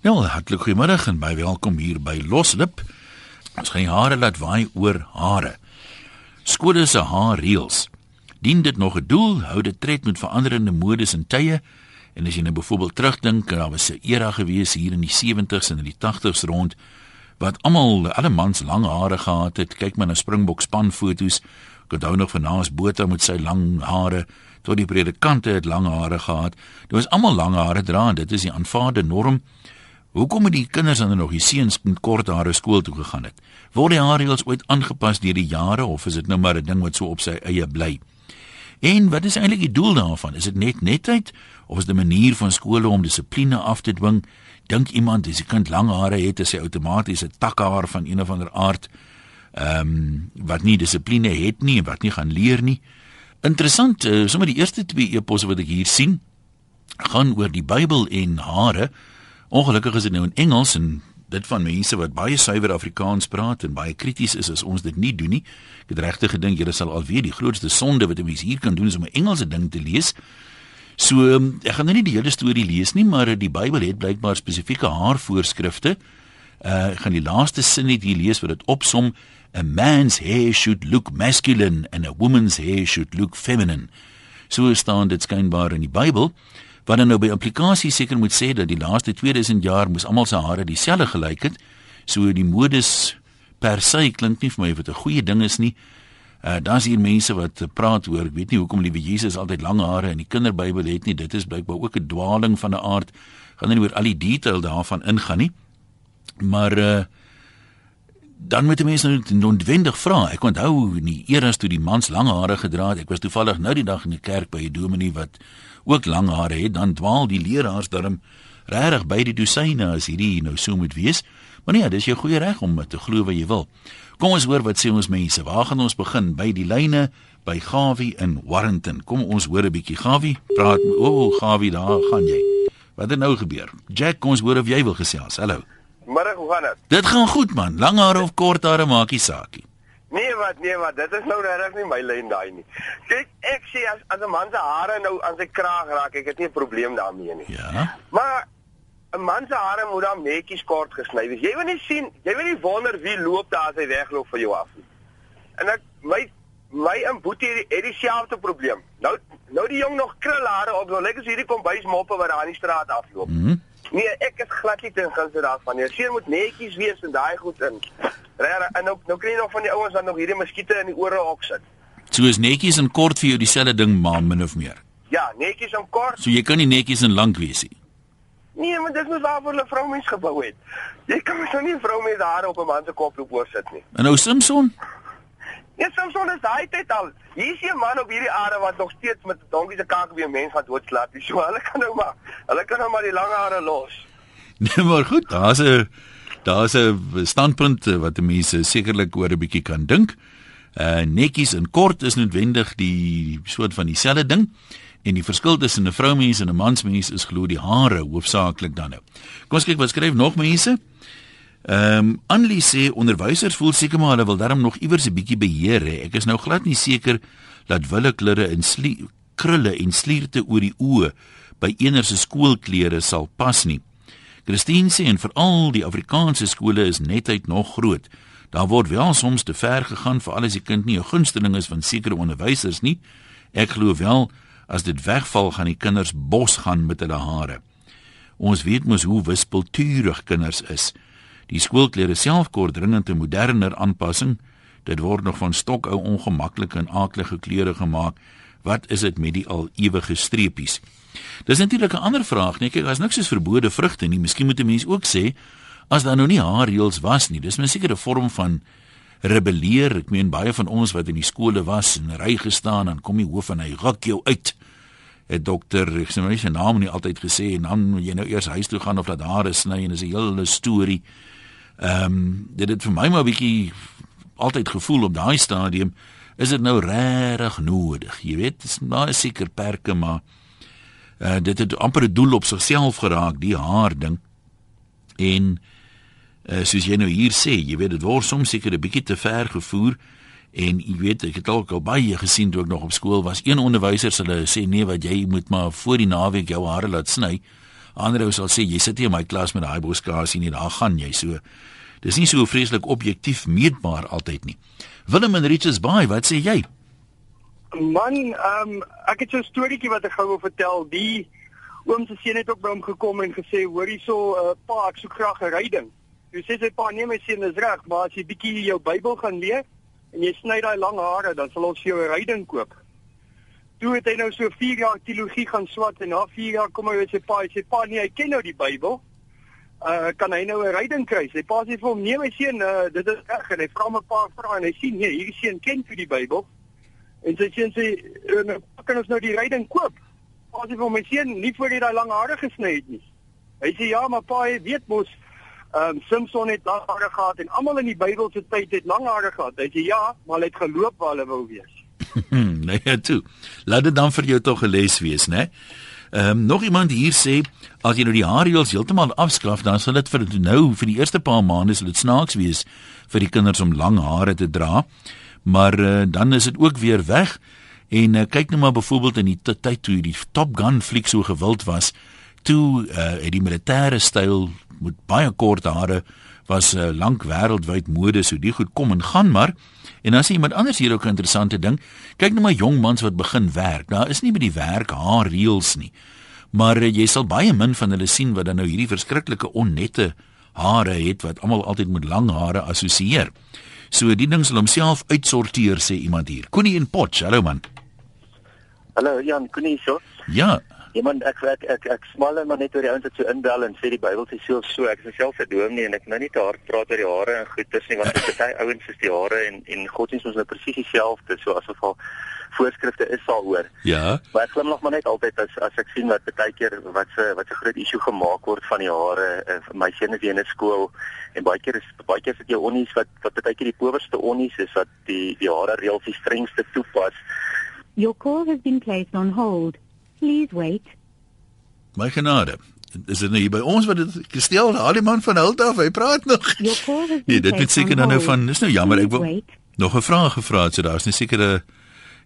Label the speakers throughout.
Speaker 1: Nou, hartlik goeiemôre en baie welkom hier by Loslip. Ons gaan hare laat waai oor hare. Skole se haarreëls. Dien dit nog 'n doel? Hou dit tred met veranderende modes en tye? En as jy nou byvoorbeeld terugdink, daar was 'n era gewees hier in die 70s en in die 80s rond wat almal alle mans lang hare gehad het. Kyk maar na Springbok span foto's. Ek onthou nog van Naas Botha met sy lang hare tot die predikante het lang hare gehad. Dit was almal lang hare dra, dit is die aanvaarde norm. Hoekom het die kinders dan nog die seuns met kort hare skool toe gegaan het? Word die haarreëls ooit aangepas deur die jare of is dit nou maar 'n ding wat so op sy eie bly? En wat is eintlik die doel daarvan? Is dit net netheid of is dit 'n manier van skole om dissipline af te dwing? Dink iemand as 'n kind lang hare het, is hy outomaties 'n takhaar van een of ander aard? Ehm um, wat nie dissipline het nie en wat nie gaan leer nie. Interessant, uh, sommer die eerste twee eposse wat ek hier sien gaan oor die Bybel en hare. Ongelukkig is dit nou in Engels en dit van mense wat baie suiwer Afrikaans praat en baie krities is as ons dit nie doen nie. Ek het regtig gedink julle sal alweer die grootste sonde wat 'n mens hier kan doen is om 'n Engelse ding te lees. So ehm, ek gaan nou nie die hele storie lees nie, maar die Bybel het blykbaar spesifieke haarvoorskrifte. Uh ek gaan die laaste sin net hier lees wat dit opsom: A man's hair should look masculine and a woman's hair should look feminine. So staan dit skynbaar in die Bybel wat dan nou by implikasie seker moet sê dat die laaste 2000 jaar moes almal se hare dieselfde gelyk het. So die modes per se klink nie vir my wat 'n goeie ding is nie. Uh daar's hier mense wat praat oor, ek weet nie hoekom liewe Jesus altyd lang hare in die kinderbybel het nie. Dit is blykbaar ook 'n dwaling van 'n aard. Gaan nie oor al die detail daarvan ingaan nie. Maar uh dan moet mense nou noodwendig vra. Ek onthou in die eras toe die mans lang hare gedra het. Ek was toevallig nou die dag in die kerk by 'n dominee wat ook lang hare het, dan dwaal die leraars darm regtig by die dosyne as hierdie nou so moet wees. Maar nee, dis jou goeie reg om te glo wat jy wil. Kom ons hoor wat sê ons mense. Waar gaan ons begin? By die lyne by Gawie in Warrington. Kom ons hoor 'n bietjie Gawie. Praat o, oh, Gawie, daar gaan jy. Wat het nou gebeur? Jack, kom ons hoor of jy wil gesels. Hallo.
Speaker 2: Middag, hoe gaan dit?
Speaker 1: Dit gaan goed man. Lang hare of kort hare maak nie saak nie.
Speaker 2: Nee wat, nee wat, dit is nou regtig nie my lyn daai nie. Kyk, ek sê as as 'n man se hare nou aan sy kraag raak, ek het nie 'n probleem daarmee nie.
Speaker 1: Ja.
Speaker 2: Maar 'n man se hare moet dan netjies kort gesny wees. Jy wil nie sien, jy wil nie wonder wie loop daar as hy wegloop van jou af nie. En ek my my en Boetie het dieselfde probleem. Nou nou die jong nog krullare op, nou lyk as hierdie kombuismoppe wat daar in die straat afloop.
Speaker 1: Mm
Speaker 2: nee, ek is glad nie teen gunste daarvan nie. Seun moet netjies wees en daai goed in. Reg en nou nou kry jy nog van die ouens wat nog hierdie muskiete in die ore hok sit.
Speaker 1: So is netjies en kort vir jou dieselfde ding maar min of meer.
Speaker 2: Ja, netjies en kort.
Speaker 1: So jy kan nie netjies en lank wees nie.
Speaker 2: Nee, maar dis mos waarvoor 'n vrou mens gebou het. Jy kan mos nou nie 'n vrou met hare op 'n man se kop loop sit nie.
Speaker 1: En nou Simpson?
Speaker 2: Ja, Samson is daai tyd al. Hier is 'n man op hierdie aarde wat nog steeds met 'n donkie se kaak weer mens gaan doodslaap. So hulle kan nou maar, hulle kan nou maar die lang hare los.
Speaker 1: Nee, maar goed, daar's 'n daar's 'n standpunt wat mense sekerlik oor 'n bietjie kan dink. Uh netjies en kort is noodwendig die soort van dieselfde ding en die verskil tussen 'n vroumens en 'n mansmens is glo die hare hoofsaaklik dan nou. Kom ons kyk wat skryf nog mense. Ehm um, Anlie sê onderwysers voel seker maar hulle wil darm nog iewers 'n bietjie beheer hê. Ek is nou glad nie seker dat wille klere en krulle en slierte oor die oë by eener se skoolklere sal pas nie. Christine sê en veral die Afrikaanse skole is netheid nog groot. Daar word wel soms te ver gegaan vir alles die kind nie 'n gunsteling is van sekere onderwysers nie. Ek glo wel as dit wegval gaan die kinders bos gaan met hulle hare. Ons weet mos hoe wispelturig kinders is. Die skoolklere self kort dringend 'n moderner aanpassing. Dit word nog van stokou ongemaklike en aaklige kleure gemaak. Wat is dit met die al ewige streepies? Dis natuurlik 'n ander vraag, nee, kyk, as niks is verbode vrugte nie. Miskien moet 'n mens ook sê as daar nou nie haarreëls was nie. Dis 'n vorm van rebelleer. Ek meen baie van ons wat in die skole was en ry gestaan en kom die hoof en hy ruk jou uit. 'n Dokter, ek sê my se naam nie altyd gesê en dan moet jy nou eers huis toe gaan of laat hare sny en dis 'n hele storie. Ehm um, dit het vir my maar 'n bietjie altyd gevoel op daai stadium is dit nou regtig nodig. Jy weet, dis maar seker perke maar uh, dit het amper 'n doel op sigself geraak, die haar ding. En uh, soos jy nou hier sê, jy weet dit word soms seker 'n bietjie te ver gevoer en jy weet ek het al baie gesien toe ek nog op skool was. Een onderwyser sê hulle sê nee wat jy moet maar voor die naweek jou hare laat sny. Ander ou sal sê jy sit nie in my klas met daai boskasie nie, daar gaan jy so. Dis nie so vreeslik objektief meetbaar altyd nie. Willem en Richards Bay, wat sê jy?
Speaker 3: Man, ehm um, ek het so 'n storieetjie wat ek gou wil vertel. Die oom se seun het ook by hom gekom en gesê, "Hoor hierso, uh, pa, ek soek graag 'n ryding." Hy sê sy pa, "Nee, my seun, dis reg, maar as jy bietjie jou Bybel gaan lees en jy sny daai lang hare, dan sal ons vir jou 'n ryding koop." Toe het hy nou so 4 jaar teologie gaan swat en na 4 jaar kom hy weer sy pa, hy sê, "Pa, nee, hy ken nou die Bybel." Uh kan hy nou 'n ryding kry? Sy pa sê vir hom: "Nee, my seun, uh, dit is reg." En hy vra hom 'n paar vrae en hy sien, "Nee, hierdie seun ken vir die Bybel." En sy sê sy nou kan ons nou die ryding koop. Pa sê vir my seun nie voor jy daai lang hare gesny het nie. Hy sê ja, maar pa, jy weet mos ehm um, Samson het lang hare gehad en almal in die Bybel se tyd het lang hare gehad. Hy sê ja, maar hy het geloop waar hulle wou wees.
Speaker 1: nee, toe. Laat dit dan vir jou tog 'n les wees, né? Ehm um, nog iemand hier sê as jy nou die haarreels heeltemal afskaaf, dan sal dit vir nou vir die eerste paar maande sal dit snaaks wees vir die kinders om lang hare te dra. Maar uh, dan is dit ook weer weg. En uh, kyk nou maar byvoorbeeld in die tyd toe die Top Gun fliek so gewild was toe uh, het die militêre styl met baie kort hare was uh, lank wêreldwyd mode so die goed kom en gaan maar en dan sien iemand anders hier ook 'n interessante ding kyk nou maar jong mans wat begin werk daar is nie by die werk haar reëls nie maar uh, jy sal baie min van hulle sien wat dan nou hierdie verskriklike onnette hare het wat almal altyd met lang hare assosieer So die ding sal homself uitsorteer sê iemand hier. Koenie en Potch, hallo man.
Speaker 4: Hallo Jan, Koenie so.
Speaker 1: Ja.
Speaker 4: Iemand ek ek ek, ek smal maar net oor die ouens wat so inbel en sê die Bybel sê so so. Ek is self 'n dominee en ek nou nie te hard praat oor die hare en goed tussen nie want dit is baie ouens is die hare en en godsdienst ons nou presies dieselfde so asof al voorskrifte is daaroor.
Speaker 1: Ja.
Speaker 4: Maar ek glimlag maar net altyd as as ek sien wat baie keer wat se wat se groot issue gemaak word van die hare. Uh, my seun is in 'n skool en baie keer is baie keer sit jy onnies wat wat baie keer die powerste onnies is wat die die hare reëls die strengste toepas.
Speaker 5: Your call has been placed on hold. Please wait.
Speaker 1: My genade. Is dit nou hier by ons wat dit gestel? Haal die man van hult af, hy praat nog. Nee, dit moet seker dan nou van, dis nou jammer, ek wil nog 'n vraag gevra het, so daar's nie seker 'n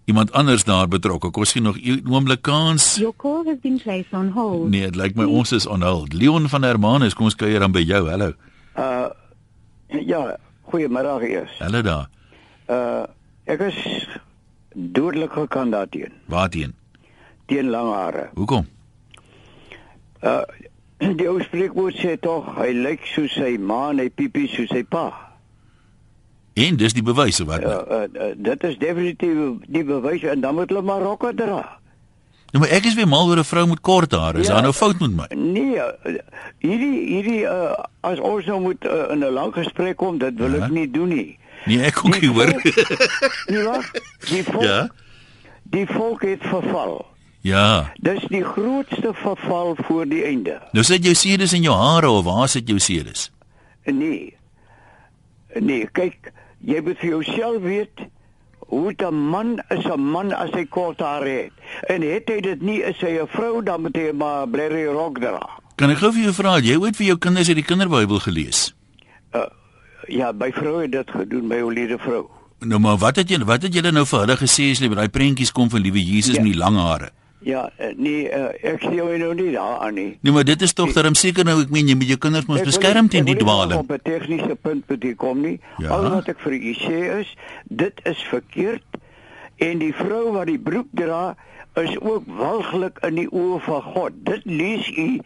Speaker 1: iemand anders daar betrokke. Kom sien nog 'n oomblik kans.
Speaker 5: Your call has been placed on hold.
Speaker 1: Nee, dit lyk my ons is on hold. Leon van Hermanus, kom ons kuier dan by jou. Hallo.
Speaker 6: Uh ja, goeiemôre eers.
Speaker 1: Hallo daar.
Speaker 6: Uh ek is dodelik gekant daarteen,
Speaker 1: Waarheen?
Speaker 6: Teen lang hare.
Speaker 1: Hoekom?
Speaker 6: Uh die ou spreekwoord sê tog hy lyk soos sy ma en hy piepie soos sy pa.
Speaker 1: En dis die bewys wat?
Speaker 6: Uh, uh, uh dit is definitief die bewys en dan moet hulle maar rokke dra.
Speaker 1: Nou maar ek is weer mal oor 'n vrou met kort hare. Is
Speaker 6: Ja.
Speaker 1: daar nou fout met my?
Speaker 6: Nee, uh, hierdie hierdie uh as ons nou moet uh, in 'n lang gesprek kom, dit wil
Speaker 1: Ja.
Speaker 6: ek nie doen nie.
Speaker 1: Nee, ek ook nie hoor.
Speaker 6: Nee, wag. Die volk,
Speaker 1: ja.
Speaker 6: die volk het verval.
Speaker 1: Ja.
Speaker 6: Dis die grootste verval voor die einde.
Speaker 1: Nou sit jou sedes in jou hare of waar sit jou sedes?
Speaker 6: Nee. Nee, kyk, jy moet vir jouself weet hoe 'n man is 'n man as hy kort hare het. En het hy dit nie is hy 'n vrou dan moet hy maar blerry rok dra.
Speaker 1: Kan ek gou vir jou vra, het jy ooit vir jou kinders uit die kinderbybel gelees?
Speaker 6: Uh, ja, by vroue het dit gedoen by oulede vrou.
Speaker 1: Nou maar wat het jy wat het julle nou vir hulle gesê as hulle by daai prentjies kom van liewe Jesus
Speaker 6: Ja.
Speaker 1: met die lang hare?
Speaker 6: Ja, eh, nee, uh, ek sê jou nou nie daaraan nie.
Speaker 1: Nee, maar dit is tog darm seker nou ek meen jy met jou kinders moet
Speaker 6: wil
Speaker 1: beskerm teen die dwaaling.
Speaker 6: Op 'n tegniese punt moet ek kom nie.
Speaker 1: Ja.
Speaker 6: Al wat ek vir u sê is, dit is verkeerd en die vrou wat die broek dra is ook walglik in die oë van God. Dit lees u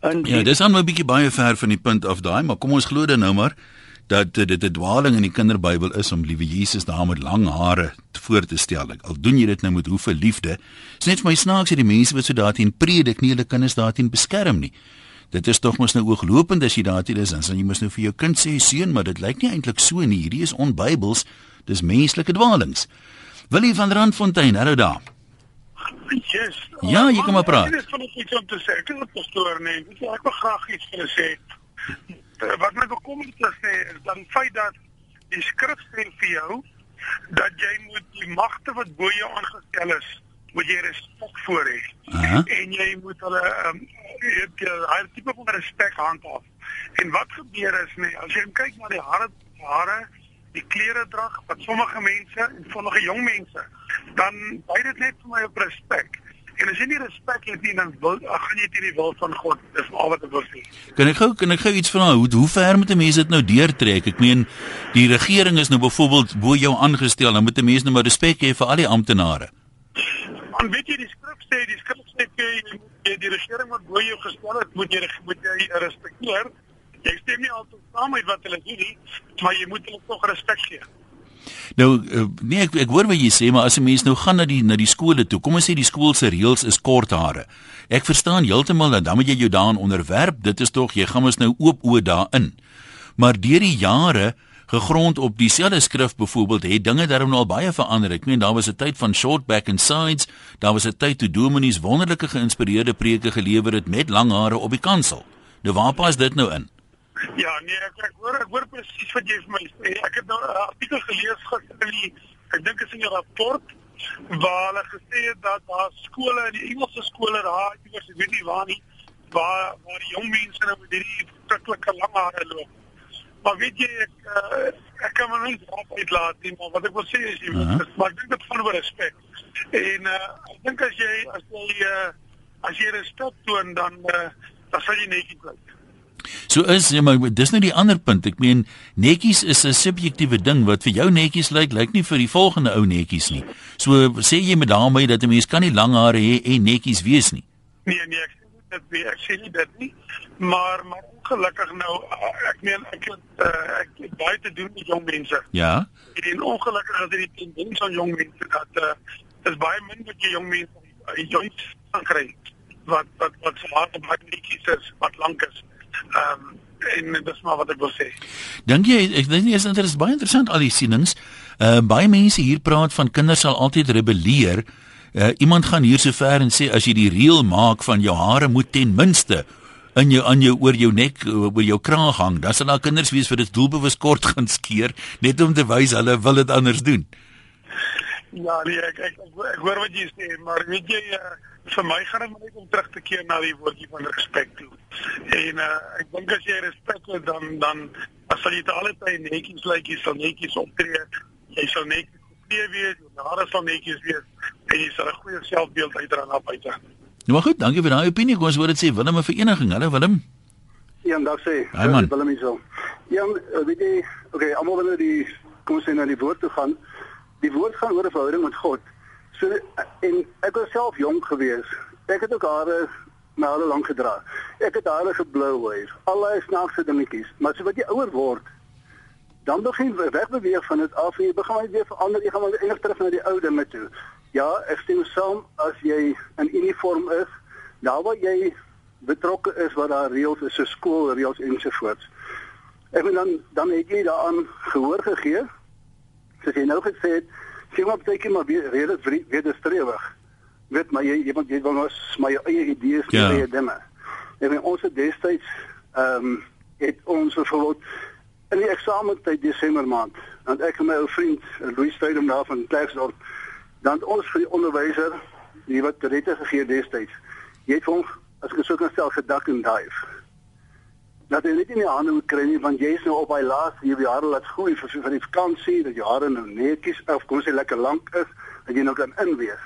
Speaker 6: in
Speaker 1: Ja, dis dan 'n bietjie baie ver van die punt af daai, maar kom ons glo dan nou maar dat dit 'n dwaling in die kinderbybel is om liewe Jesus daar met lang hare voor te stel. Al doen jy dit nou met hoeveel liefde. Dis net vir my snaaks dat die mense wat so daarteen predik nie hulle kinders daarteen beskerm nie. Dit is tog mos nou ooglopend as jy daarteen is, dan sal jy mos nou vir jou kind sê seun, maar dit lyk nie eintlik so nie. Hierdie is onbybels. Dis menslike dwalings. Willie van Randfontein, hallo daar.
Speaker 7: Yes.
Speaker 1: Ja, jy kan maar praat.
Speaker 7: Ek het iets om te sê. Ek is 'n pastoor nee. Ek wil graag iets vir sê. Eh, Wat my bekommerd is nee, is dan feit dat die skrif sê vir jou dat jy moet die magte wat bo jou aangestel is, moet jy respek voor hê.
Speaker 1: Aha.
Speaker 7: En jy moet hulle ehm um, jy hy tipe van respek handhaaf. En wat gebeur is nee, as jy kyk na die hare hare die klere drag wat sommige mense en sommige jong mense dan baie dit net vir my op respek. En as jy nie respek het nie, dan wil ag, gaan jy teen die wil van God. Dis al wat ek wil sê.
Speaker 1: Kan ek gou kan ek gou iets vra? Hoe hoe ver moet 'n mens dit nou deurtrek? Ek meen die regering is nou byvoorbeeld bo jou aangestel, dan moet 'n mens nou maar respek hê vir al die amptenare.
Speaker 7: Dan weet jy die skrif sê, die skrif sê jy die regering wat bo jou gestel het, moet jy moet jy respekteer. Jy stem nie altyd saam met wat hulle doen nie, maar jy moet hulle tog respek gee.
Speaker 1: Nou eh, nee ek ek hoor wat jy sê, maar as 'n mens nou gaan na die na die skole toe, kom ons sê die skool se reëls is kort hare. Ek verstaan heeltemal dat dan moet jy jou daaraan onderwerp. Dit is tog jy gaan mos nou oop oë daarin. Maar deur die jare gegrond op dieselfde skrif byvoorbeeld het dinge daarom al baie verander. Ek meen daar was 'n tyd van short back and sides, daar was 'n tyd toe dominees wonderlike geïnspireerde preke gelewer het met lang hare op die kansel. Nou waar pas dit nou in?
Speaker 7: Ja, nee, ek ek hoor ek hoor presies wat jy vir my sê. Ek het nou 'n artikel gelees gister in die ek dink is in 'n rapport waar hulle gesê het dat daar skole in die Engelse skole daar iewers ek weet nie waar nie waar waar die jong mense nou met hierdie verskriklike lang hare loop. Maar weet jy ek uh, ek kan my nie uitlaat nie, maar wat ek wil sê is jy uh -huh. maar ek dink dit van oor respek. En uh, ek dink as jy as jy uh, as jy respek toon dan uh, dan sal jy netjies bly.
Speaker 1: So is ja, maar dis nou die ander punt. Ek meen netjies is 'n subjektiewe ding wat vir jou netjies lyk, lyk nie vir die volgende ou netjies nie. So sê jy met daarmee dat 'n mens kan nie lang hare hê en netjies wees nie.
Speaker 7: Nee nee, ek sê dit nie. Ek sê nie dit nie. Maar maar ongelukkig nou ek meen ek het uh, ek het baie te doen met jong mense.
Speaker 1: Ja.
Speaker 7: En ongelukkig is dit die tendens van jong mense dat uh, is baie min wat jy jong mense uh, joints kan kry wat wat wat hard op baie netjies is wat lank is. Ehm um, en dis maar wat ek wil sê.
Speaker 1: Dink jy ek dink nie is dit is baie interessant al die sienings. Uh baie mense hier praat van kinders sal altyd rebelleer. Uh iemand gaan hier so ver en sê as jy die reël maak van jou hare moet ten minste in jou aan jou oor jou nek oor jou kraag hang, dan sal daar kinders wees vir dit doelbewus kort gaan skeer net om te wys hulle wil dit anders doen.
Speaker 7: Ja, nee, ek, ek, ek, ek hoor wat jy sê, maar weet jy uh, vir my gaan dit net om terug te keer na die woordjie van respek toe. En uh, ek dink as jy respek het dan dan as jy te alle tyd netjies lyk, like, jy sal netjies optree. Jy sal netjies geklee wees, jou hare sal netjies wees en jy sal 'n goeie selfbeeld uitdra na buite.
Speaker 1: Nou maar goed, dankie vir daai opinie. Kom ons hoor dit sê Willem 'n vereniging. Hallo Willem.
Speaker 8: Ja, dag sê.
Speaker 1: Hi man.
Speaker 8: Willem hier so. Ja, eh, weet jy, okay, almal wanneer die kom ons sê na die woord toe gaan. Die woord gaan oor 'n verhouding met God. So en ek was self jonk gewees. Ek het ook hare hulle lank gedra. Ek het hare geblou weer. Allei snaakse dingetjies, maar so wat jy ouer word, dan begin jy wegbeweeg van dit af en jy begin weer verander. Jy gaan maar eintlik terug na die ou dinge toe. Ja, ek stem saam as jy in uniform is, daar waar jy betrokke is wat daar reëls is, so skoolreëls ensovoorts. Ek bedoel dan dan het jy daaraan gehoor gegee. Soos jy nou gesê het, sien maar baie keer maar weer rede wederstrewig. Weet maar jy jy moet jy wil mos maar jou eie idees en
Speaker 1: Ja.
Speaker 8: eie dinge. En in ons destyds ehm um, het ons bijvoorbeeld in die eksamentyd Desember maand, want ek en my ou vriend eh, Louis Steydom daar van Klerksdorp, dan het ons vir die onderwyser die wat rette gegee destyds. Jy het vir hom as ek so kan stel gedak en dive. Dat jy net nie in die hande moet kry nie want jy is nou op hy laaste jy jare laat groei vir vir die vakansie dat jou hare nou netjies of kom sê lekker lank is dat jy nou kan inweeg.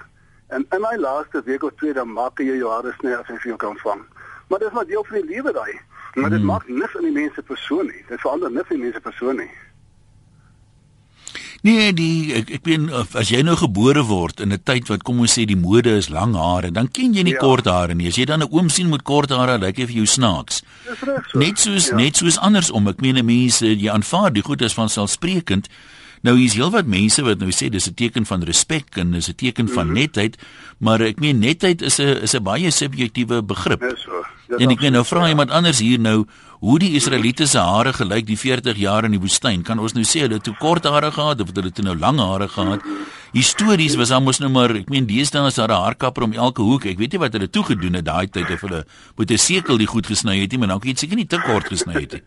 Speaker 8: En in my laaste week of twee dan maak jy jou hare sny as jy vir jou kan vang. Maar dis maar deel van die lewe daai. Maar dit
Speaker 1: Mhm.
Speaker 8: maak niks in die mens se persoon nie. Dit verander niks in die mens se persoon nie.
Speaker 1: Nee, die ek ek weet as jy nou gebore word in 'n tyd wat kom ons sê die mode is lang hare, dan ken jy nie
Speaker 8: Ja.
Speaker 1: kort hare nie. As jy dan 'n oom sien met kort hare, lyk hy vir jou snaaks.
Speaker 8: Dis reg so.
Speaker 1: Net soos
Speaker 8: Ja.
Speaker 1: net soos andersom. Ek meen mense jy aanvaar die goed is van selfsprekend. Nou hier's heelwat mense wat nou sê dis 'n teken van respek en dis 'n teken van
Speaker 8: Mhm.
Speaker 1: netheid, maar ek meen netheid is 'n is 'n baie subjektiewe begrip.
Speaker 8: Dis so. Dis
Speaker 1: En ek meen nou vra iemand anders hier nou hoe die Israeliete se hare gelyk die 40 jaar in die woestyn. Kan ons nou sê hulle het toe kort hare gehad of het hulle toe nou lang hare gehad? Histories was almos nou maar ek meen deesdae is daar 'n haarkapper om elke hoek. Ek weet nie wat hulle toe gedoen het daai tyd of hulle met 'n sekel die goed gesny het nie, maar dan kan jy seker nie te kort gesny het nie.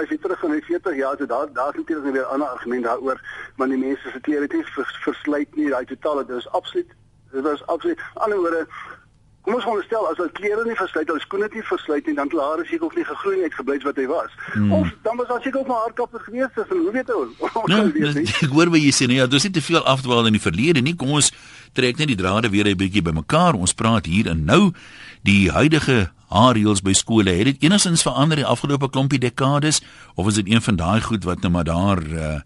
Speaker 8: As jy as terug gaan die 40 jaar, so daar daar's natuurlik nou weer 'n ander argument daaroor, maar die mense se klere het vers, verslyt nie, daai totale, dit is absoluut dit was absoluut. Aan die ander woorde Kom ons veronderstel as hulle klere nie versluit, hulle skoene nie versluit nie, dan het hulle hare seker of nie gegroei nie, het gebly wat hy was. Hmm. Of dan was daar seker ook maar haarkappers gewees, dus hoe weet ou? Ons
Speaker 1: Ja,
Speaker 8: kan weet nie.
Speaker 1: ek hoor wat jy sê. Nee, ja, dis nie te veel afdwaal in die verlede nie. Kom ons trek net die drade weer 'n bietjie bymekaar. Ons praat hier en nou die huidige haarreëls by skole. Het dit enigstens verander die afgelope klompie dekades of is dit een van daai goed wat nou maar daar uh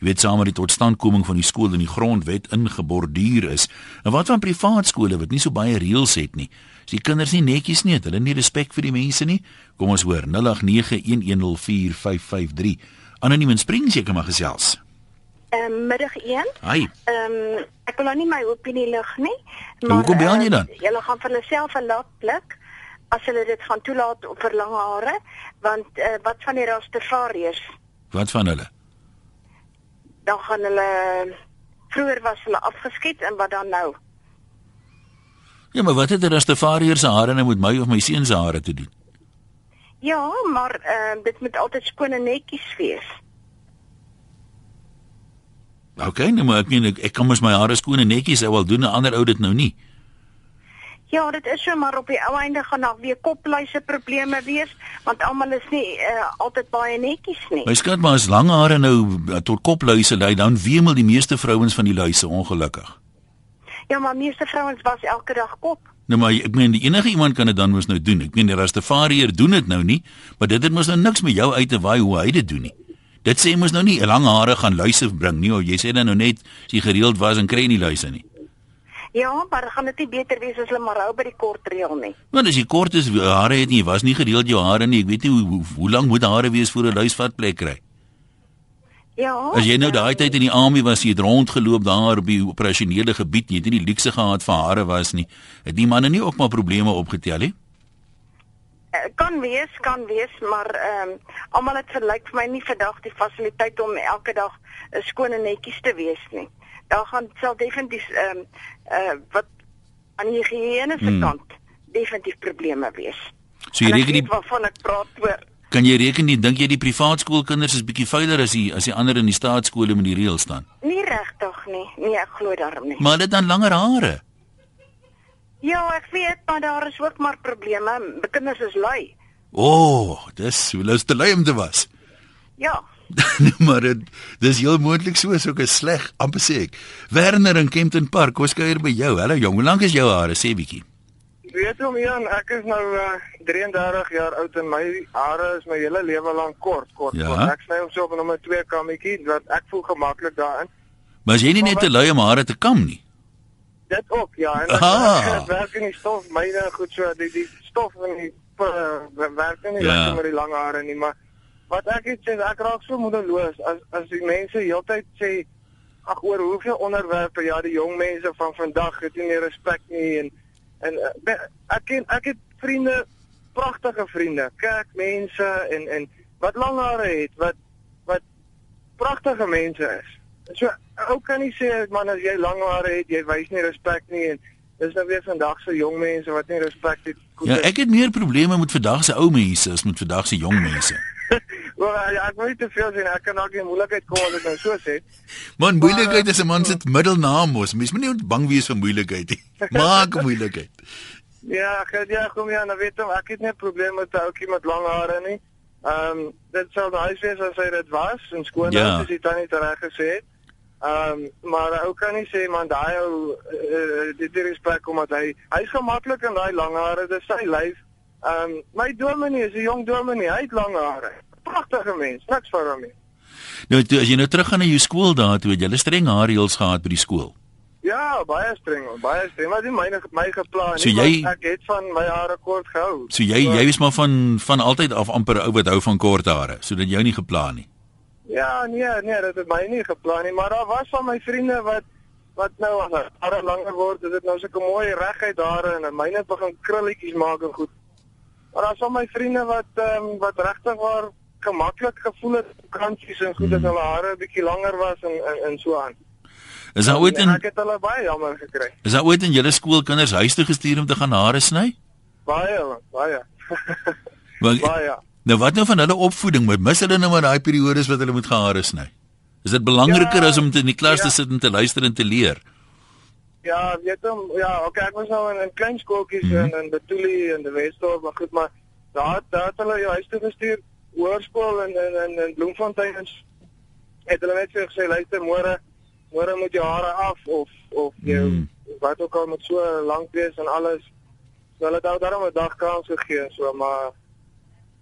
Speaker 1: jy weet saam met die totstandkoming van die skool in die grondwet ingeborduur is. En wat van privaat skole wat nie so baie reëls het nie? Is die kinders nie netjies nie? Het hulle nie respek vir die mense nie? Kom ons hoor 0891104553. Anoniem en spring seker maar gesels.
Speaker 9: Ehm um, middag 1.
Speaker 1: Hi.
Speaker 9: Ehm um, ek wil nou nie my opinie lig nie.
Speaker 1: Nou, hoekom bel jy
Speaker 9: ehm,
Speaker 1: dan?
Speaker 9: Julle gaan vir hulle self 'n laat blik as hulle dit gaan toelaat op vir lang hare, want uh, wat van die Rastafariërs?
Speaker 1: Wat van hulle?
Speaker 9: Dan gaan hulle vroeër was hulle afgeskiet en wat dan nou?
Speaker 1: Ja, maar wat het 'n Rastafariër se hare nou met my of my seun se hare te doen?
Speaker 9: Ja, maar uh, dit moet altyd skoon en netjies wees.
Speaker 1: OK, nou maar ek meen ek, ek kan mos my hare skoon en netjies sou wel doen, 'n ander ou dit nou nie.
Speaker 9: Ja, dit is so maar op die ou einde gaan daar weer kopluise probleme wees, want almal is nie uh, altyd baie netjies nie.
Speaker 1: My skat, maar as lang hare nou uh, tot kopluise lei, dan wemel die meeste vrouens van die luise ongelukkig.
Speaker 9: Ja, maar meeste vrouens was elke dag kop.
Speaker 1: Nou maar ek meen die enige iemand kan dit dan mos nou doen. Ek meen die Rastafariër doen dit nou nie, maar dit het mos nou niks met jou uit te waai hoe hy dit doen nie. Dit sê mos nou nie 'n lang hare gaan luise bring nie, of jy sê dan nou net as jy gereeld was en kry nie luise nie.
Speaker 9: Ja, maar gaan dit nie beter wees as hulle maar hou by die kort reël nie?
Speaker 1: Want as jy kort is, hare het nie, was nie gereeld jou hare nie. Ek weet nie hoe hoe, hoe lank moet hare wees voor 'n luisvat plek kry.
Speaker 9: Ja.
Speaker 1: As jy nou daai tyd in die army was, jy het rondgeloop daar op die operasionele gebied, jy het nie die luukse gehad vir hare was nie. Het die manne nie ook maar probleme opgetel nie?
Speaker 9: Eh, kan wees, kan wees, maar ehm um, almal het verlyk vir my nie vandag die fasiliteit om elke dag uh, skoon en netjies te wees nie. Daar gaan sal definitief ehm um, uh, wat aan die higiëne se
Speaker 1: Hmm.
Speaker 9: kant definitief probleme wees.
Speaker 1: So jy
Speaker 9: En ek
Speaker 1: reken die
Speaker 9: waarvan ek praat hoor.
Speaker 1: kan jy reken nie dink jy die privaat skoolkinders is bietjie veiliger as die as die ander in die staatskole met die reëls staan.
Speaker 9: Nie regtig nie. Nee, ek glo daarom nie.
Speaker 1: Maar hulle het dan langer hare.
Speaker 9: Ja, ek weet, maar daar is ook maar probleme. Kinders is lui.
Speaker 1: O, oh, dis hoe lus te lui om te was.
Speaker 9: Ja.
Speaker 1: Nee, maar dit dis heel moontlik so so 'n sleg amper sê ek. Werner in Kempton Park, kom kuier by jou. Hallo jong, hoe lank is jou hare sê bietjie?
Speaker 10: Weet hom Jan, ek is nou uh, 33 jaar oud en my hare is my hele lewe lank kort, kort,
Speaker 1: Ja.
Speaker 10: kort. Ek sny hom so op 'n nommer 2 kammetjie wat ek voel gemaklik daarin.
Speaker 1: Maar as jy nie net te lui om hare te kam nie.
Speaker 10: Dit ook, ja, en
Speaker 1: Ah.
Speaker 10: werk- ek werk in die stof, myne goed so die die stof in die uh, werk nie
Speaker 1: Ja.
Speaker 10: lekker met die lang hare nie, maar wat ek het sê ek raak so moedeloos as as die mense heeltyd sê ag oor hoeveel onderwerpe ja die jong mense van vandag het nie respek nie en en be- ek ken ek het vriende pragtige vriende kerkmense en en wat lang hare het wat wat pragtige mense is so ou kan nie sê man as jy lang hare het jy wys nie respek nie en dis nou weer vandag se jong mense wat nie respek het
Speaker 1: Ja, ek het meer probleme met vandag se ou mense as met vandag se jong mense.
Speaker 10: Wel, ja, ek wil nie te veel nie. ek kan dalk in moeilikheid kom as ek nou so sê
Speaker 1: Man, moeilikheid is 'n man se middelnaam mos. Mens moet nie bang wees vir moeilikheid nie. Maak moeilikheid.
Speaker 10: Ja, ek ja, kom ja, nou weet hom, ek het nie 'n probleem met 'n ouetjie met lang hare nie. Ehm um, dit sou nice wees as hy dit was en skoon
Speaker 1: Ja.
Speaker 10: as hy tannie reg gesê het. Ehm um, maar ou kan nie sê man daai ou uh, dit is respek omdat hy hy's gemaklik in daai lang hare, dis sy lyf. Ehm um, my dominee is 'n jong dominee, hy het lang hare. Pragtige mens, niks vir hom nie.
Speaker 1: Nou toe, as jy nou teruggaan na jou skool daar toe, het jy streng haarreëls gehad by die skool.
Speaker 10: Ja, baie streng, baie streng, maar dit myne my geplan
Speaker 1: So jy-
Speaker 10: Ek het van my hare kort gehou.
Speaker 1: So jy jy is maar van van altyd af amper 'n ou wat hou van kort hare, sodat jou nie geplan nie.
Speaker 10: Ja, nee, nee, dit het my nie geplan nie, maar daar was van my vriende wat wat nou as hulle hare langer word, dit het nou sulke mooi reguit hare en myne begin krulletjies maak en goed. Maar daar's van my vriende wat ehm um, wat regtig waar gemaklik gevoel het op kantjies en goed as hulle hare 'n bietjie langer was en en, en so aan.
Speaker 1: Is daar ooit in
Speaker 10: ek het hulle baie jammer gekry.
Speaker 1: is daar ooit in julle skool kinders huis toe gestuur om te gaan hare sny?
Speaker 10: Baie, baie.
Speaker 1: Want
Speaker 10: baie.
Speaker 1: nou wat nou van hulle opvoeding? Wat mis hulle nou met daai periodes wat hulle moet gaan hare sny? Is dit belangriker
Speaker 10: Ja,
Speaker 1: as om te in die klas
Speaker 10: ja.
Speaker 1: te sit en te luister en te leer?
Speaker 10: Ja, weet hom, ja, okay, ek was nou in, in klein skooltjies mm -hmm. in in Betuli en die Wesdorp, maar goed, maar daar daar het hulle jou huis toe gestuur hoërskool in in in, in Bloemfontein en het hulle net vir gesê luister môre môre moet jou hare af of of jou
Speaker 1: Mm.
Speaker 10: wat ook al moet so lank wees en alles. So hulle het daarom 'n dag kans gegee so maar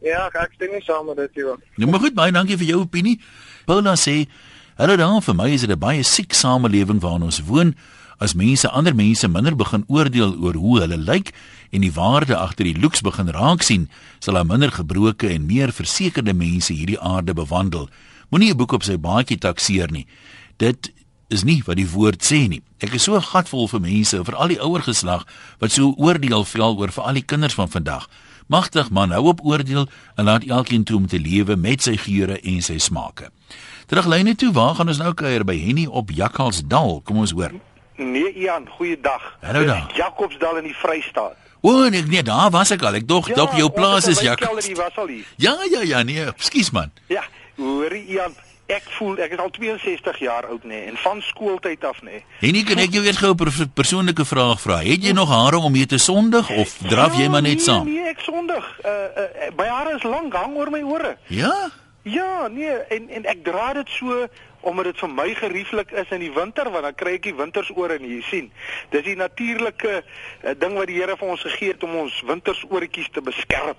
Speaker 10: ja, ek- stem nie saam met dit hier.
Speaker 1: Nou maar goed, baie dankie vir jou opinie. Paula sê, "Hallo daar, vir my is dit 'n baie siek samelewing waarin ons woon. As mense ander mense minder begin oordeel oor hoe hulle lyk en die waarde agter die looks begin raak sien, sal daar minder gebroke en meer versekerde mense hierdie aarde bewandel. Moenie 'n boek op sy baadjie takseer nie. Dit is nie wat die woord sê nie. Ek is so gatvol vir mense, veral die ouer geslag wat so oordeel vel oor vir al die kinders van vandag. Magtig man, hou op oordeel en laat elkeen toe om te lewe met sy geure en sy smake. Teruglyne toe, waar gaan ons nou kuier by Henny op Jakkalsdal? Kom ons hoor.
Speaker 11: Nee, Ian, goeiedag.
Speaker 1: Hallo daar.
Speaker 11: Jacobsdal in die Vrystaat.
Speaker 1: O, nee, nee, daar was ek al. Ek dog dog jou plaas is Jakkals.
Speaker 11: die was al hier.
Speaker 1: Ja, ja, ja, nee, ekskuus man.
Speaker 11: Ja, hoorie Ian, ek voel ek is al 62 jaar oud nê en van skooltyd af nê.
Speaker 1: Henny, kan ek jou eers gou 'n per persoonlike vraag vra? Het jy nog hare om mee te sondig of draf jy maar net
Speaker 11: nee,
Speaker 1: saam?
Speaker 11: Nee, ek sondig. Uh, uh my hare is lank, hang oor my ore.
Speaker 1: Ja?
Speaker 11: Ja, nee, en en ek dra dit so omdat dit vir my gerieflik is in die winter want dan kry ek die wintersore nie, jy sien. Dis die natuurlike uh, ding wat die Here vir ons gegee het om ons wintersoortjies te beskerm.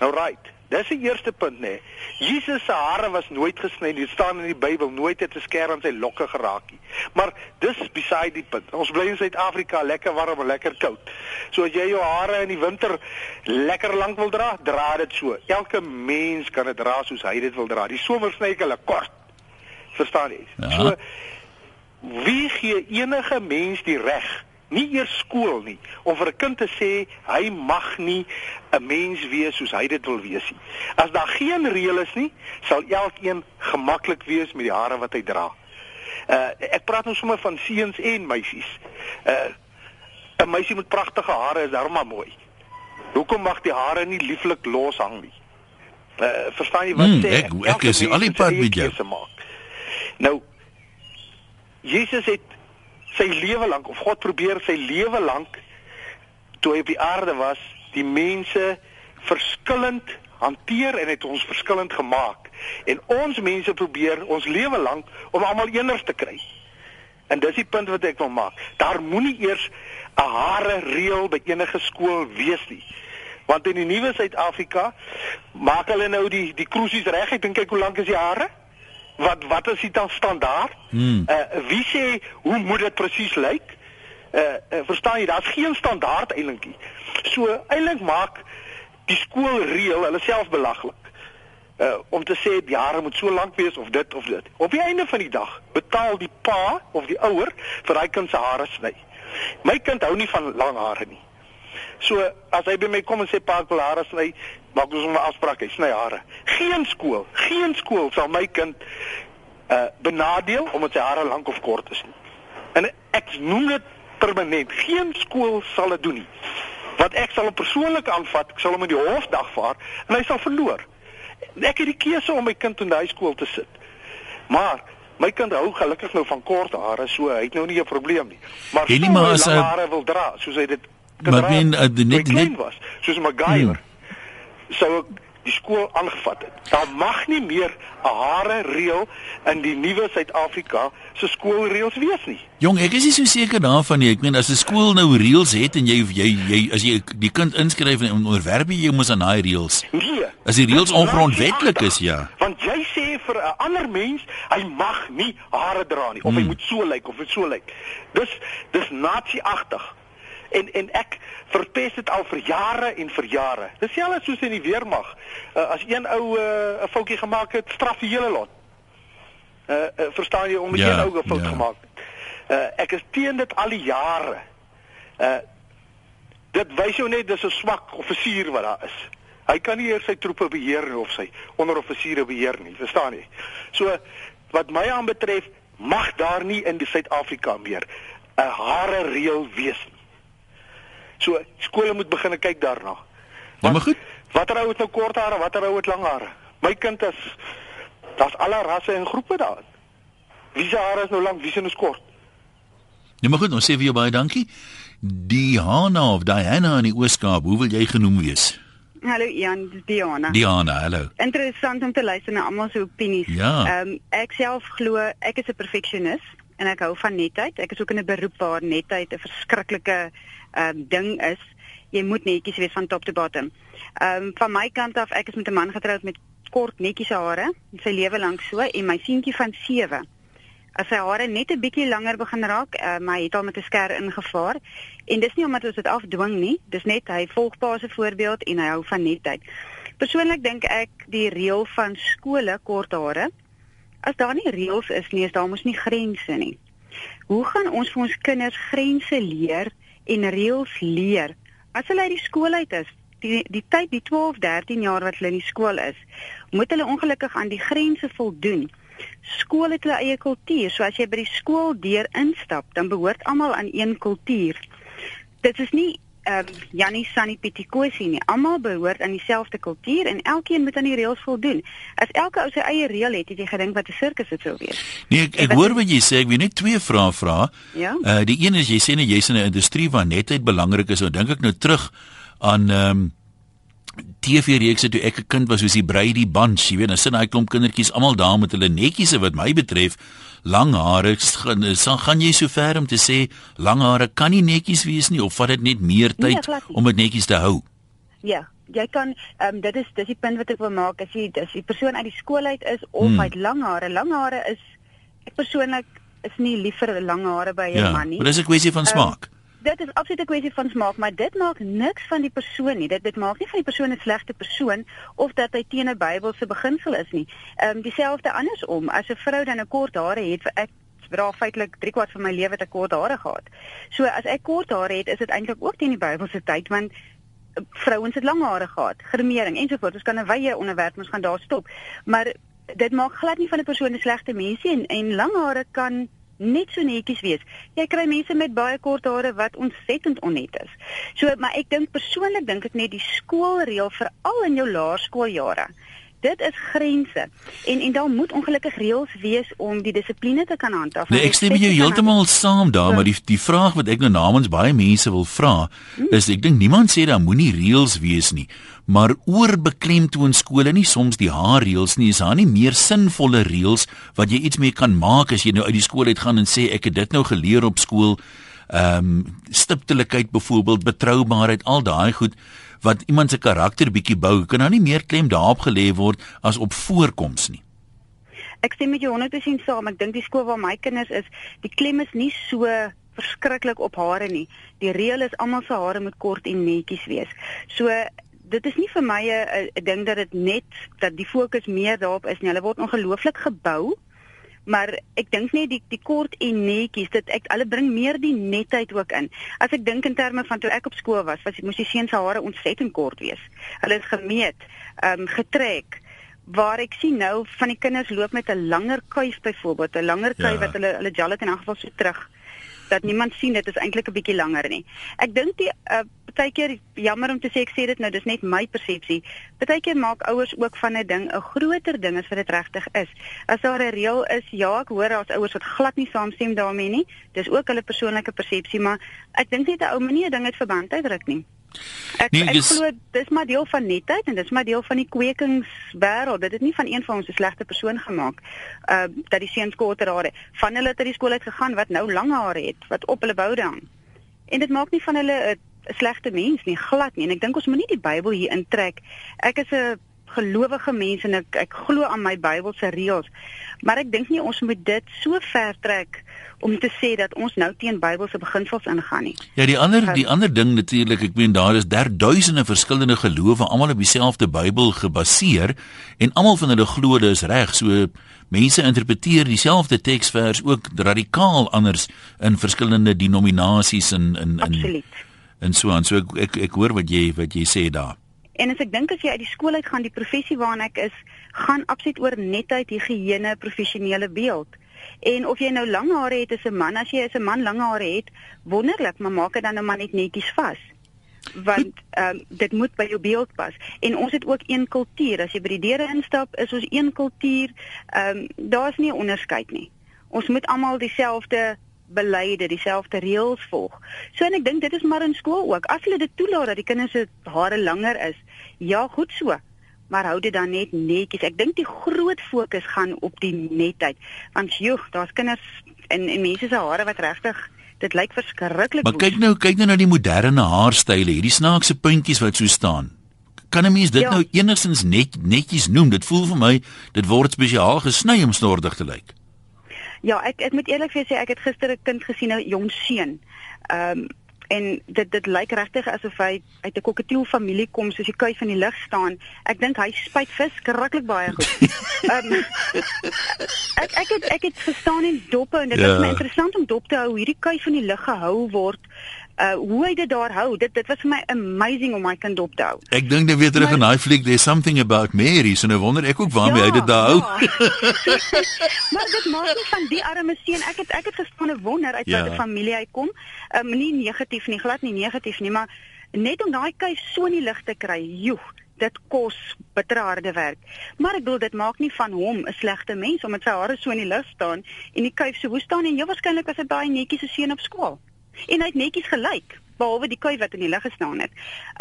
Speaker 11: Nou right. Dis die eerste punt nê. Jesus se hare was nooit gesny nie. Dit staan in die Bybel, nooit het 'n sker aan sy lokke geraak nie. Maar dis beside die punt. Ons bly in Suid-Afrika, lekker warm en lekker koud. So as jy jou hare in die winter lekker lank wil dra, dra dit so. Elke mens kan dit dra soos hy dit wil dra. Die somer sny ek hulle kort. Verstaan jy?
Speaker 1: Ja.
Speaker 11: So wie gee enige mens die reg, nie eers skool nie, om vir 'n kind te sê hy mag nie 'n mens wees soos hy dit wil wees nie. As daar geen reël is nie, sal elkeen gemaklik wees met die hare wat hy dra. Uh ek praat nou sommer van seuns en meisies. Uh 'n meisie met pragtige hare is darem maar mooi. Hoekom mag die hare nie lieflik los hang nie? Uh verstaan jy wat
Speaker 1: Hmm,
Speaker 11: sê
Speaker 1: ek- ek
Speaker 11: Elke
Speaker 1: is al die pad met jou.
Speaker 11: maak. Nou Jesus het sy lewe lank of God probeer sy lewe lank toe hy op die aarde was, die mense verskillend hanteer en het ons verskillend gemaak. En ons mense probeer ons lewe lank om almal eenders te kry. En dis die punt wat ek wil maak. Daar moenie eers 'n hare reël by enige skool wees nie. Want in die nuwe Suid-Afrika maak hulle nou die die kruisies reg. Ek dink kyk hoe lank is die hare? Wat wat is die dan standaard?
Speaker 1: Hmm.
Speaker 11: Uh wie sê hoe moet dit presies lyk? Uh, uh verstaan jy, daar's geen standaard eintlik nie. So eintlik maak die skool reël hulle self belaglik. Uh om te sê die hare moet so lank wees of dit of dit. Op die einde van die dag betaal die pa of die ouer vir daai kind se hare sny. My kind hou nie van lang hare nie. So as hy by my kom en sê pa ek wil hare sny, maak ons 'n afspraak, hy sny hare. Geen skool, geen skool sal my kind uh benadeel omdat sy hare lank of kort is nie. En ek noem dit permanent. Geen skool sal dit doen nie. Want ek sal hom persoonlik aanvat, ek sal hom in die hof dagvaar en hy sal verloor. Ek het die keuse om my kind in daai skool te sit. Maar my kind hou gelukkig nou van kort hare, so hy het nou nie 'n probleem nie. Maar
Speaker 1: Jy nie maar
Speaker 11: hy
Speaker 1: as
Speaker 11: lang
Speaker 1: 'n-
Speaker 11: hare wil dra, soos hy dit
Speaker 1: Maar
Speaker 11: gedra
Speaker 1: ben,
Speaker 11: het
Speaker 1: uh,
Speaker 11: hy
Speaker 1: net- net-
Speaker 11: was, soos MacGyver. Sou ek die skool aangevat het. Daar mag nie meer 'n hare reël in die nuwe Suid-Afrika se skoolreëls wees nie.
Speaker 1: Jong, ek is nie so seker daarvan nie. Ek meen as 'n skool nou reëls het en jy jy jy as jy die kind inskryf en onderwerp jy moet aan daai reëls.
Speaker 11: Nee.
Speaker 1: As die reëls
Speaker 11: Dit is
Speaker 1: ongrondwetlik is, ja.
Speaker 11: Want jy sê vir 'n ander mens, hy mag nie hare dra nie of hy
Speaker 1: Hmm.
Speaker 11: moet so lyk of hy so lyk. Dis dis nasie-agtig. En en ek verpes dit al vir jare en vir jare. Dis selfs soos in die weermag. Uh, as een ou uh, 'n foutjie gemaak het, straf die hele lot. Uh, uh verstaan jy om
Speaker 1: Ja,
Speaker 11: een ou 'n fout
Speaker 1: ja.
Speaker 11: gemaak het. Uh ek is teen dit al die jare. Uh dit wys jou net dis 'n swak offisier wat daar is. Hy kan nie eers sy troepe beheer nie of sy onderoffisiere beheer nie, verstaan jy? So wat my aanbetref, mag daar nie in die Suid-Afrika meer 'n hare reël wees nie. So skole moet begin kyk daarna.
Speaker 1: Ja, maar goed.
Speaker 11: Watter ou het nou kort hare, watter ou het lang hare? My kind is daar's alle rasse en groepe daar. Wie se hare is nou lank, wie se is kort?
Speaker 1: Nee, maar goed, ons sê vir jou baie dankie. Diana of Diana in die Ooskaap, hoe wil jy genoem wees?
Speaker 12: Hallo Ian, dis Diana.
Speaker 1: Diana, hallo.
Speaker 12: Interessant om te luister na almal se opinies.
Speaker 1: Ja.
Speaker 12: Ehm um, ek self glo ek is 'n perfeksionis en ek hou van netheid. Ek is ook in 'n beroep waar netheid 'n verskriklike ehm um, ding is. Jy moet netjies wees van top tot bottom. Ehm um, van my kant af, ek is met 'n man getroud met kort netjies hare, sy lewe lank so en my seentjie van 7 as sy hare net 'n bietjie langer begin raak, uh, maar hy het al met 'n sker ingevaar. En dis nie omdat ons dit afdwing nie, dis net hy volg pa se voorbeeld en hy hou van netheid. Persoonlik dink ek die reël van skole kort hare. As daar nie reëls is nie, is daar mos nie grense nie. Hoe gaan ons vir ons kinders grense leer en reëls leer as hulle uit die skool uit is? Die die tyd die 12, 13 jaar wat hulle in die skool is, moet hulle ongelukkig aan die grense voldoen skool het hulle eie kultuur. So as jy by die skool deur instap, dan behoort almal aan een kultuur. Dit is nie ehm um, Jannie Sunny Pitikosi nie. Almal behoort aan dieselfde kultuur en elkeen moet aan die reëls voldoen. As elke ou sy eie reël het, het jy gedink wat 'n sirkus dit sou wees.
Speaker 1: Nee, ek, ek hoor wat jy sê. Ek wil net twee vrae vra.
Speaker 12: Ja.
Speaker 1: Uh die een is jy sê net jy's in 'n industrie waar netheid belangrik is. So dink ek nou terug aan ehm um, TV-reekse toe ek 'n kind was soos die Brady Bunch, jy weet, dan sit daai klomp kindertjies almal daar met hulle netjies wat my betref, lang hare. Dan gaan jy so ver om te sê lang hare kan nie netjies wees nie of vat dit net meer
Speaker 12: Nee,
Speaker 1: tyd
Speaker 12: nie.
Speaker 1: om dit netjies te hou?
Speaker 12: Ja, jy kan ehm um, dit is dis die punt wat ek wil maak as jy as die persoon uit die skool uit is of
Speaker 1: Hmm.
Speaker 12: hy het lang hare. Lang hare is ek persoonlik is nie lief vir lang hare by 'n
Speaker 1: Ja,
Speaker 12: man nie.
Speaker 1: maar dis 'n kwessie van
Speaker 12: Ehm,
Speaker 1: smaak.
Speaker 12: Dit is absoluut 'n kwessie van smaak, maar dit maak niks van die persoon nie. Dit dit maak nie van die persoon 'n slegte persoon of dat hy teen 'n Bybelse beginsel is nie. Ehm um, dieselfde andersom, as 'n vrou dan 'n kort hare het, ek dra feitelik 3 kwart van my lewe te kort hare gehad. So as ek kort hare het, is dit eintlik ook teen die Bybelse tyd want eh, vrouens het lang hare gehad, gremering ensovoorts. Ons kan 'n wye onderwerp ons gaan daar stop. Maar dit maak glad nie van 'n persoon 'n slegte mens nie en, en lang hare kan net so netjies wees. Jy kry mense met baie kort hare wat ontsettend onnet is. So, maar ek dink persoonlik dink ek net die skoolreël veral in jou laerskooljare. Dit is grense. En en daar moet ongelukkig reëls wees om die dissipline te kan handhaaf.
Speaker 1: Nee, ek stem jou heeltemal saam daar, maar die die vraag wat ek nou namens baie mense wil vra, is ek dink niemand sê daar moenie reëls wees nie, maar oor beklemtoon skole nie soms die haar reëls nie, is daar nie meer sinvolle reëls wat jy iets mee kan maak as jy nou uit die skool uit gaan en sê ek het dit nou geleer op skool, ehm um, stiptelikheid byvoorbeeld, betroubaarheid, al daai goed wat iemand se karakter bietjie bou, kan nou nie meer klem daarop gelê word as op voorkoms nie.
Speaker 12: Ek stem met jou 100% saam. Ek dink die skool waar my kinders is, die klem is nie so verskriklik op hare nie. Die reël is almal se hare moet kort en netjies wees. So dit is nie vir my 'n ding dat dit net dat die fokus meer daarop is nie. Hulle word ongelooflik gebou. Maar ek dink net die die kort en netjies, dit ek hulle bring meer die netheid ook in. As ek dink in terme van toe ek op skool was, was moes die seuns se hare ontsettend kort wees. Hulle is gemeet, ehm um, getrek waar ek sien nou van die kinders loop met 'n langer kuif byvoorbeeld, 'n langer kuif
Speaker 1: Ja.
Speaker 12: wat hulle hulle jallet in elk geval so terug dat niemand sien dit is eintlik 'n bietjie langer nie. Ek dink die uh, partykeer jammer om te sê ek sê dit nou dis net my persepsie. Partykeer maak ouers ook van 'n ding 'n groter ding as wat dit regtig is. As daar 'n reël is, ja, ek hoor daar's ouers wat glad nie saamstem daarmee nie. Dis ook hulle persoonlike persepsie, maar ek dink net 'n ou manier ding het verband uitdruk nie. Ek
Speaker 1: Nee,
Speaker 12: ek
Speaker 1: dis-
Speaker 12: glo dis maar deel van netheid en dis maar deel van die kwekingswêreld. Dit het nie van een van ons 'n slegte persoon gemaak. Uh dat die seuns korter hare van hulle het uit die skool uit gegaan wat nou lang hare het wat op hulle boude hang. En dit maak nie van hulle 'n 'n slegte mens nie, glad nie. En ek dink ons moet nie die Bybel hier intrek. Ek is 'n gelowige mens en ek ek glo aan my Bybelse reëls. Maar ek dink nie ons moet dit so ver trek om te sê dat ons nou teen Bybelse beginsels ingaan nie.
Speaker 1: Ja, die ander die ander ding natuurlik, ek meen daar is daar duisende verskillende gelowe, almal op dieselfde Bybel gebaseer en almal van hulle glo dit is reg. So mense interpreteer dieselfde teksvers ook radikaal anders in verskillende denominasies en in in
Speaker 12: Absoluut.
Speaker 1: en so aan. So ek ek, ek hoor wat jy wat jy sê daar.
Speaker 12: En as ek dink as jy uit die skool uit gaan, die professie waarna ek is, gaan absoluut oor netheid, higiëne, professionele beeld. En of jy nou lang hare het as 'n man, as jy as 'n man lang hare het, wonderlik, maar maak dit dan nou maar net netjies vas. Want ehm um, dit moet by jou beeld pas. En ons het ook een kultuur. As jy by die deure instap, is ons een kultuur. Ehm um, daar's nie 'n onderskeid nie. Ons moet almal dieselfde beleide, dieselfde reëls volg. So en ek dink dit is maar in skool ook. As hulle dit toelaat dat die kinders se hare langer is, ja, goed so. Maar hou dit dan net netjies. Ek dink die groot fokus gaan op die netheid. Want joh, daar's kinders en en mense se hare wat regtig dit lyk verskriklik.
Speaker 1: Maar kyk nou, kyk nou na die moderne haarstyle, hierdie snaakse puntjies wat so staan. Kan 'n mens dit ja. nou enigstens net netjies noem? Dit voel vir my dit word spesiaal gesny om snordig te lyk.
Speaker 12: Ja, ek ek moet eerlik vir sê ek het gister 'n kind gesien, 'n jong seun. Ehm um, en dit dit lyk regtig asof hy uit 'n kokatiel familie kom soos die kuif in die lug staan. Ek dink hy spuit vis krukkelik baie goed. Ehm um, ek ek het ek het verstaan in doppe en dit ja. is my interessant om dop te hou hierdie kuif in die lug gehou word uh hoe hy dit daar hou. Dit dit was vir my amazing om my kind op te hou.
Speaker 1: Ek dink net weer terug aan daai fliek there's something about Mary, so nou wonder ek ook waarmee ja, hy dit daar hou. Ja.
Speaker 12: maar dit maak nie van die arme seun. Ek het ek het gestaan 'n wonder uit ja. watter familie hy kom. Um nie negatief nie, glad nie negatief nie, maar net om daai kuif so in die lig te kry. Joeg dit kos bitterharde werk. Maar ek bedoel dit maak nie van hom 'n slegte mens omdat sy hare so in die lug staan en die kuif so hoe staan en jy waarskynlik as hy baie netjies se seun op skool. En hy het netjies gelyk behalwe die kuif wat in die lug gestaan het.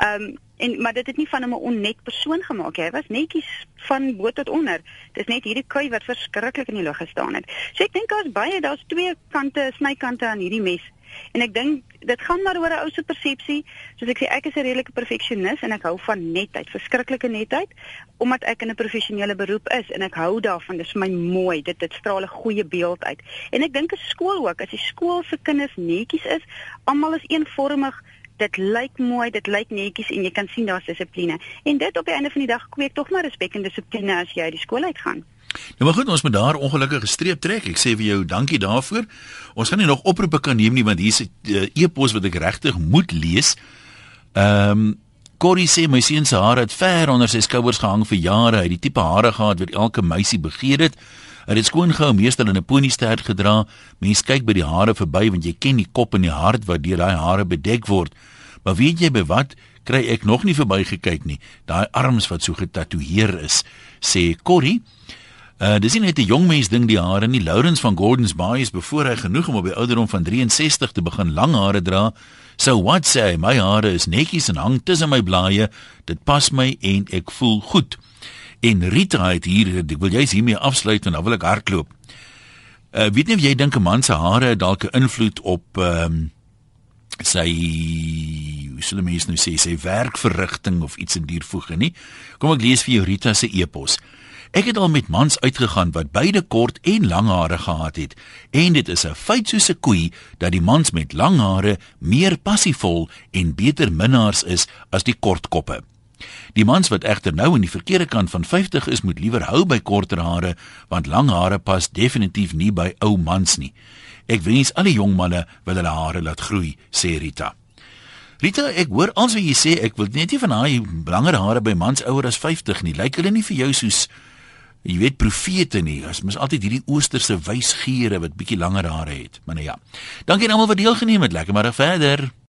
Speaker 12: Ehm um, en maar dit het nie van hom 'n onnet persoon gemaak nie. Hy was netjies van bo tot onder. Dis net hierdie kuif wat verskriklik in die lug gestaan het. So ek dink daar's baie, daar's twee kante, snykante aan hierdie mes. En ek dink dit gaan maar oor 'n ou se persepsie. Soos ek sê, ek is 'n redelike perfeksionis en ek hou van netheid, verskriklike netheid, omdat ek in 'n professionele beroep is en ek hou daarvan. Dit is vir my mooi. Dit dit straal 'n goeie beeld uit. En ek dink 'n skool ook, as die skool se kinders netjies is, almal is eenvormig, dit lyk mooi, dit lyk netjies en jy kan sien daar's dissipline. En dit op die einde van die dag kweek tog maar respek en dissipline as jy uit die skool uitgaan.
Speaker 1: Nou maar goed, ons moet daar ongelukkige streep trek. Ek sê vir jou dankie daarvoor. Ons gaan nie nog oproepe kan neem nie want hier's 'n uh, e-pos wat ek regtig moet lees. Ehm um, Corrie sê my seun se hare het ver onder sy skouers gehang vir jare. Hy het die tipe hare gehad wat elke meisie begeer het. Hy het skoon gehou, meestal in 'n ponystaart gedra. Mense kyk by die hare verby want jy ken die kop en die hart wat deur daai hare bedek word. Maar weet jy by wat kry ek nog nie verby gekyk nie? Daai arms wat so getatoeëer is, sê Corrie. Uh dis nie net 'n jong mens ding die hare nie. Lawrence van Gordons Bay is bevoorreg genoeg om op die ouderdom van 63 te begin lang hare dra. So what say, my hare is netjies en hang tussen my blaaie. Dit pas my en ek voel goed. En Rita het hier, ek wil jy's hiermee afsluit en dan wil ek hardloop. Uh weet nie of jy dink 'n man se hare dalk 'n invloed op ehm um, sy hoe sou mense nou sê sy werkverrigting of iets in dier voege nie. Kom ek lees vir jou Rita se e-pos. Ek het al met mans uitgegaan wat beide kort en lang hare gehad het en dit is 'n feit soos 'n koei dat die mans met lang hare meer passievol en beter minnaars is as die kort koppe. Die mans wat egter nou aan die verkeerde kant van 50 is, moet liewer hou by korter hare want lang hare pas definitief nie by ou mans nie. Ek wens al die jong manne wil hulle hare laat groei, sê Rita. Rita, ek hoor alsoos jy sê ek wil net nie van daai langer hare by mans ouer as 50 nie. Lyk hulle nie vir jou soos Jy weet profete nie, as mens altyd hierdie oosterse wysgeere wat bietjie langer hare het. Maar nou ja. Dankie aan almal wat deelgeneem het. Lekker maar verder.